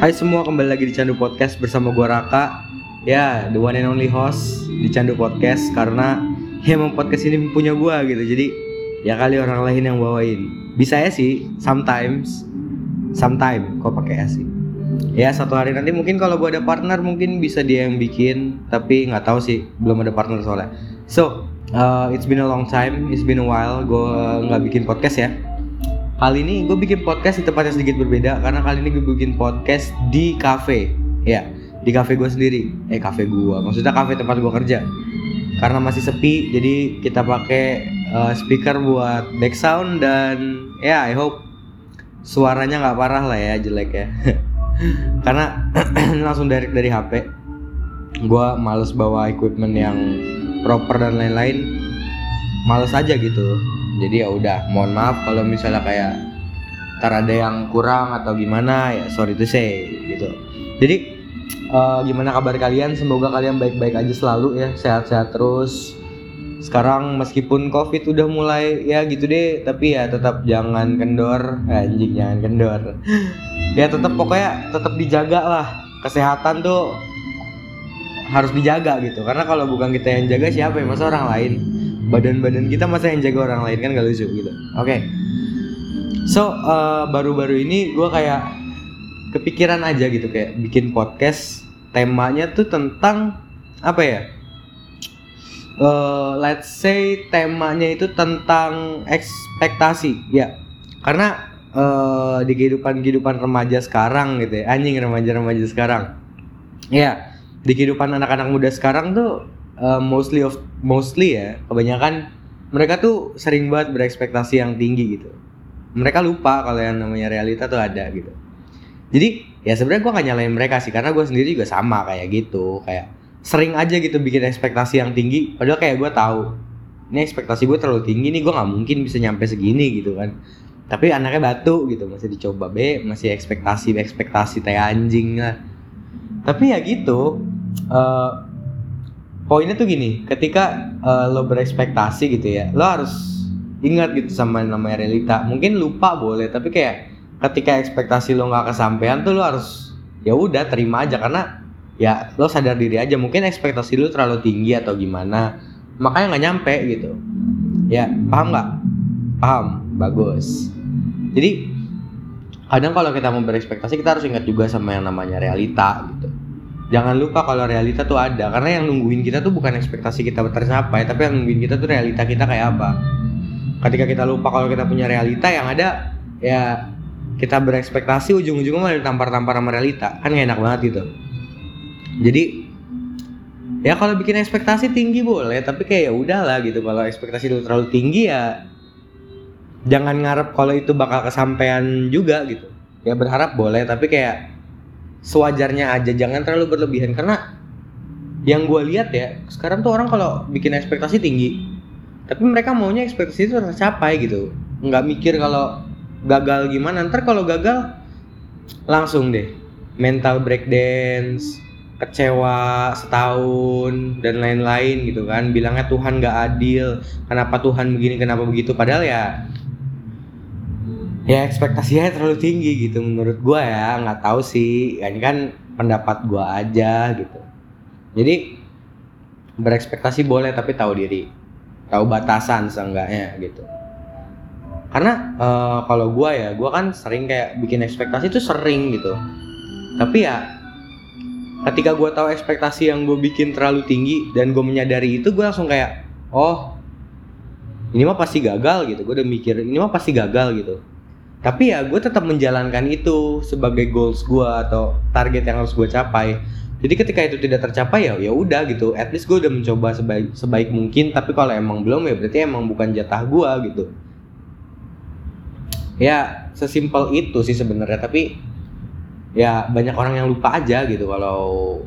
Hai semua, kembali lagi di Candu Podcast bersama gua Raka. Ya, the one and only host di Candu Podcast karena ya emang podcast ini punya gua gitu. Jadi ya kali orang lain yang bawain. Bisa ya sih, sometimes. Sometime kok pakai ya sih. Ya satu hari nanti mungkin kalau gua ada partner mungkin bisa dia yang bikin, tapi nggak tahu sih, belum ada partner soalnya. So, uh, it's been a long time, it's been a while gua nggak bikin podcast ya Kali ini gue bikin podcast di tempat yang sedikit berbeda karena kali ini gue bikin podcast di cafe. Ya, di cafe gue sendiri. Eh, cafe gue. Maksudnya cafe tempat gue kerja. Karena masih sepi, jadi kita pakai uh, speaker buat back sound dan ya, I hope suaranya nggak parah lah ya jelek ya. karena langsung direct dari HP. Gue males bawa equipment yang proper dan lain-lain. Males aja gitu jadi ya udah mohon maaf kalau misalnya kayak ntar ada yang kurang atau gimana ya sorry to say gitu. Jadi uh, gimana kabar kalian? Semoga kalian baik-baik aja selalu ya sehat-sehat terus. Sekarang meskipun covid udah mulai ya gitu deh tapi ya tetap jangan kendor. Anjing jangan kendor. Ya tetap pokoknya tetap dijaga lah. Kesehatan tuh harus dijaga gitu. Karena kalau bukan kita yang jaga siapa ya? Masa orang lain badan-badan kita masa yang jaga orang lain kan gak lucu gitu. Oke. Okay. so uh, baru-baru ini gue kayak kepikiran aja gitu kayak bikin podcast temanya tuh tentang apa ya? Uh, let's say temanya itu tentang ekspektasi ya. Karena uh, di kehidupan kehidupan remaja sekarang gitu ya anjing remaja-remaja sekarang. Ya di kehidupan anak-anak muda sekarang tuh uh, mostly of mostly ya kebanyakan mereka tuh sering banget berekspektasi yang tinggi gitu. Mereka lupa kalau yang namanya realita tuh ada gitu. Jadi ya sebenarnya gue gak nyalain mereka sih karena gue sendiri juga sama kayak gitu. Kayak sering aja gitu bikin ekspektasi yang tinggi padahal kayak gue tahu ini ekspektasi gue terlalu tinggi nih gue nggak mungkin bisa nyampe segini gitu kan. Tapi anaknya batu gitu masih dicoba be masih ekspektasi ekspektasi teh anjing lah. Tapi ya gitu uh, poinnya tuh gini ketika uh, lo berekspektasi gitu ya lo harus ingat gitu sama namanya realita. Mungkin lupa boleh tapi kayak ketika ekspektasi lo nggak kesampaian tuh lo harus ya udah terima aja. Karena ya lo sadar diri aja mungkin ekspektasi lo terlalu tinggi atau gimana makanya nggak nyampe gitu. Ya paham nggak? Paham bagus. Jadi kadang kalau kita mau berekspektasi kita harus ingat juga sama yang namanya realita gitu jangan lupa kalau realita tuh ada karena yang nungguin kita tuh bukan ekspektasi kita tercapai tapi yang nungguin kita tuh realita kita kayak apa. Ketika kita lupa kalau kita punya realita yang ada ya kita berekspektasi ujung-ujungnya malah ditampar-tampar sama realita. Kan gak enak banget gitu. Jadi ya kalau bikin ekspektasi tinggi boleh tapi kayak ya udahlah gitu. Kalau ekspektasi itu terlalu tinggi ya jangan ngarep kalau itu bakal kesampaian juga gitu. Ya berharap boleh tapi kayak sewajarnya aja jangan terlalu berlebihan. Karena yang gue lihat ya sekarang tuh orang kalau bikin ekspektasi tinggi tapi mereka maunya ekspektasi itu tercapai gitu. Nggak mikir kalau gagal gimana ntar kalau gagal langsung deh. Mental breakdance kecewa setahun dan lain-lain gitu kan. Bilangnya Tuhan nggak adil kenapa Tuhan begini kenapa begitu. Padahal ya ya ekspektasinya terlalu tinggi gitu menurut gue ya. Nggak tahu sih. Ini kan pendapat gue aja gitu. Jadi berekspektasi boleh tapi tahu diri. Tahu batasan seenggaknya gitu. Karena uh, kalau gue ya gue kan sering kayak bikin ekspektasi itu sering gitu. Tapi ya ketika gue tahu ekspektasi yang gue bikin terlalu tinggi dan gue menyadari itu gue langsung kayak oh ini mah pasti gagal gitu. Gue udah mikir ini mah pasti gagal gitu tapi ya gue tetap menjalankan itu sebagai goals gue atau target yang harus gue capai. Jadi ketika itu tidak tercapai ya ya udah gitu. At least gue udah mencoba sebaik sebaik mungkin. Tapi kalau emang belum ya berarti emang bukan jatah gue gitu. Ya sesimpel itu sih sebenarnya. Tapi ya banyak orang yang lupa aja gitu kalau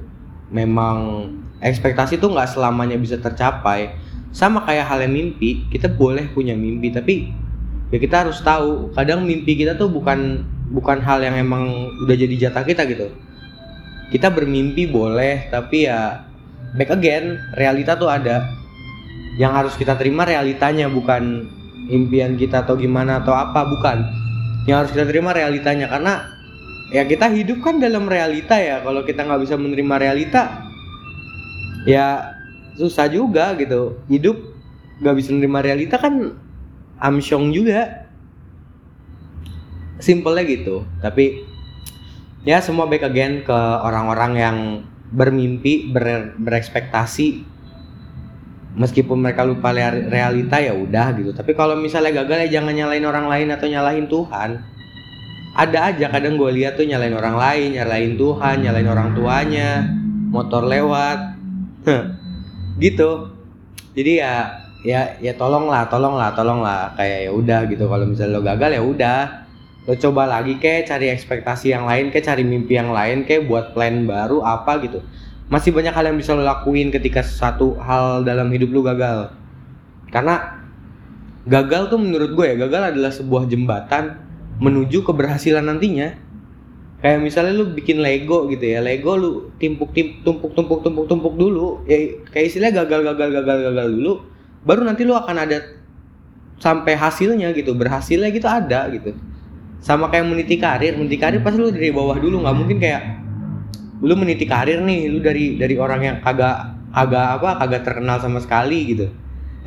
memang ekspektasi tuh nggak selamanya bisa tercapai. Sama kayak hal yang mimpi kita boleh punya mimpi tapi ya kita harus tahu. Kadang mimpi kita tuh bukan bukan hal yang emang udah jadi jatah kita gitu. Kita bermimpi boleh tapi ya back again realita tuh ada. Yang harus kita terima realitanya bukan impian kita atau gimana atau apa bukan. Yang harus kita terima realitanya karena ya kita hidup kan dalam realita ya. Kalau kita nggak bisa menerima realita ya susah juga gitu. Hidup nggak bisa menerima realita kan amsyong juga. Simpelnya gitu tapi ya semua back again ke orang-orang yang bermimpi ber, berekspektasi. Meskipun mereka lupa realita ya udah gitu. Tapi kalau misalnya gagal ya jangan nyalain orang lain atau nyalahin Tuhan. Ada aja kadang gue lihat tuh nyalain orang lain nyalain Tuhan nyalain orang tuanya motor lewat. Gitu. Jadi ya ya ya tolonglah tolonglah tolonglah. Kayak ya udah gitu kalau misalnya lo gagal ya udah. Lo coba lagi kayak cari ekspektasi yang lain kayak cari mimpi yang lain kayak buat plan baru apa gitu. Masih banyak hal yang bisa lo lakuin ketika satu hal dalam hidup lo gagal. Karena gagal tuh menurut gue ya gagal adalah sebuah jembatan menuju keberhasilan nantinya. Kayak misalnya lu bikin Lego gitu ya Lego lu timpuk tim tumpuk tumpuk tumpuk tumpuk dulu. Ya kayak istilah gagal gagal gagal gagal dulu baru nanti lu akan ada sampai hasilnya gitu berhasilnya gitu ada gitu. Sama kayak meniti karir meniti karir pasti lu dari bawah dulu nggak mungkin kayak lu meniti karir nih lu dari dari orang yang kagak agak apa kagak terkenal sama sekali gitu.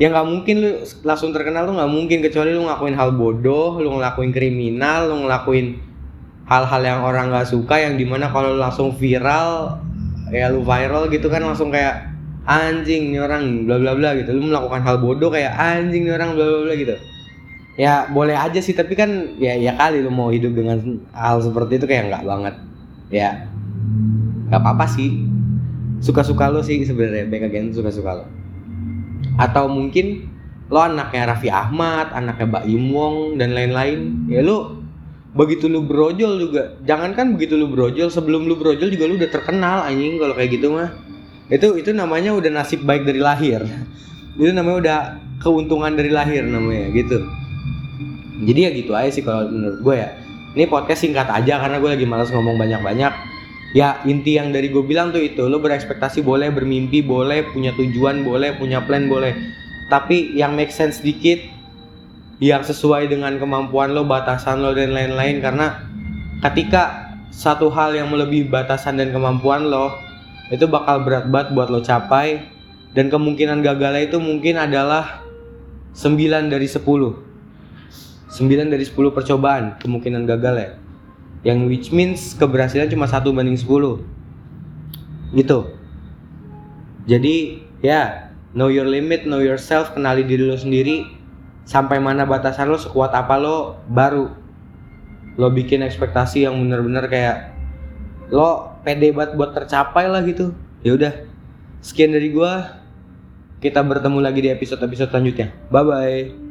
Ya nggak mungkin lu langsung terkenal lu nggak mungkin kecuali lu ngelakuin hal bodoh lu ngelakuin kriminal lu ngelakuin hal-hal yang orang nggak suka yang di mana kalau langsung viral ya lu viral gitu kan langsung kayak anjing nih orang bla bla bla gitu. Lu melakukan hal bodoh kayak anjing nih orang bla bla bla gitu. Ya boleh aja sih tapi kan ya ya kali lu mau hidup dengan hal seperti itu kayak nggak banget. Ya nggak apa-apa sih. Suka-suka lo sih sebenarnya back again suka-suka lo atau mungkin lo anaknya Raffi Ahmad anaknya Mbak Im Wong dan lain-lain. Ya lo begitu lu brojol juga jangan kan begitu lu brojol sebelum lu brojol juga lu udah terkenal anjing kalau kayak gitu mah itu itu namanya udah nasib baik dari lahir. Itu namanya udah keuntungan dari lahir namanya gitu. Jadi ya gitu aja sih kalau menurut gue ya. Ini podcast singkat aja karena gue lagi malas ngomong banyak-banyak. Ya inti yang dari gue bilang tuh itu lo berekspektasi boleh bermimpi boleh punya tujuan boleh punya plan boleh. Tapi yang make sense dikit yang sesuai dengan kemampuan lo batasan lo dan lain-lain. Karena ketika satu hal yang melebihi batasan dan kemampuan lo itu bakal berat banget buat lo capai. Dan kemungkinan gagalnya itu mungkin adalah 9 dari 10 9 dari 10 percobaan kemungkinan gagal ya yang which means keberhasilan cuma satu banding 10 gitu. Jadi ya know your limit know yourself kenali diri lo sendiri. Sampai mana batasan lo sekuat apa lo baru lo bikin ekspektasi yang bener-bener kayak lo pede banget buat tercapai lah gitu. Ya udah sekian dari gua. Kita bertemu lagi di episode episode selanjutnya. Bye bye